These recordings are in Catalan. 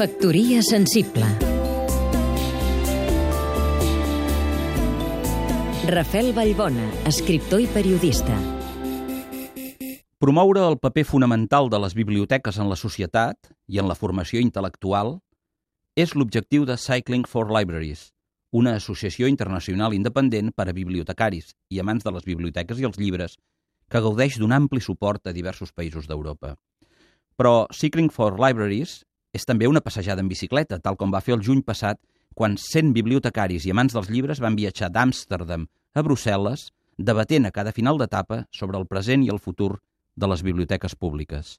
Factoria sensible Rafel Vallbona, escriptor i periodista. Promoure el paper fonamental de les biblioteques en la societat i en la formació intel·lectual és l'objectiu de Cycling for Libraries, una associació internacional independent per a bibliotecaris i amants de les biblioteques i els llibres que gaudeix d'un ampli suport a diversos països d'Europa. Però Cycling for Libraries és també una passejada en bicicleta, tal com va fer el juny passat quan 100 bibliotecaris i amants dels llibres van viatjar d'Amsterdam a Brussel·les, debatent a cada final d'etapa sobre el present i el futur de les biblioteques públiques.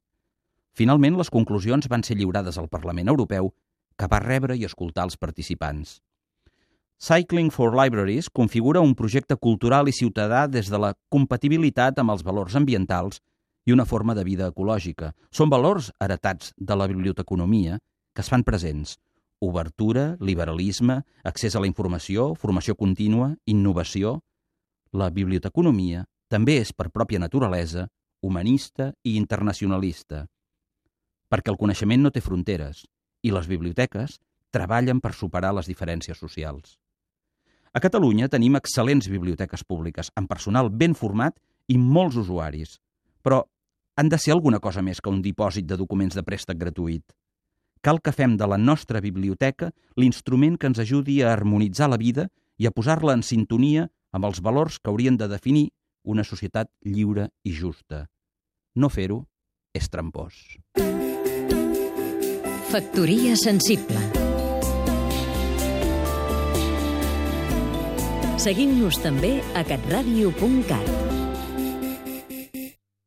Finalment, les conclusions van ser lliurades al Parlament Europeu, que va rebre i escoltar els participants. Cycling for Libraries configura un projecte cultural i ciutadà des de la compatibilitat amb els valors ambientals i una forma de vida ecològica. Són valors heretats de la biblioteconomia que es fan presents. Obertura, liberalisme, accés a la informació, formació contínua, innovació... La biblioteconomia també és, per pròpia naturalesa, humanista i internacionalista, perquè el coneixement no té fronteres i les biblioteques treballen per superar les diferències socials. A Catalunya tenim excel·lents biblioteques públiques, amb personal ben format i molts usuaris, però han de ser alguna cosa més que un dipòsit de documents de préstec gratuït. Cal que fem de la nostra biblioteca l'instrument que ens ajudi a harmonitzar la vida i a posar-la en sintonia amb els valors que haurien de definir una societat lliure i justa. No fer-ho és trampós. Factoria sensible Seguim-nos també a catradio.cat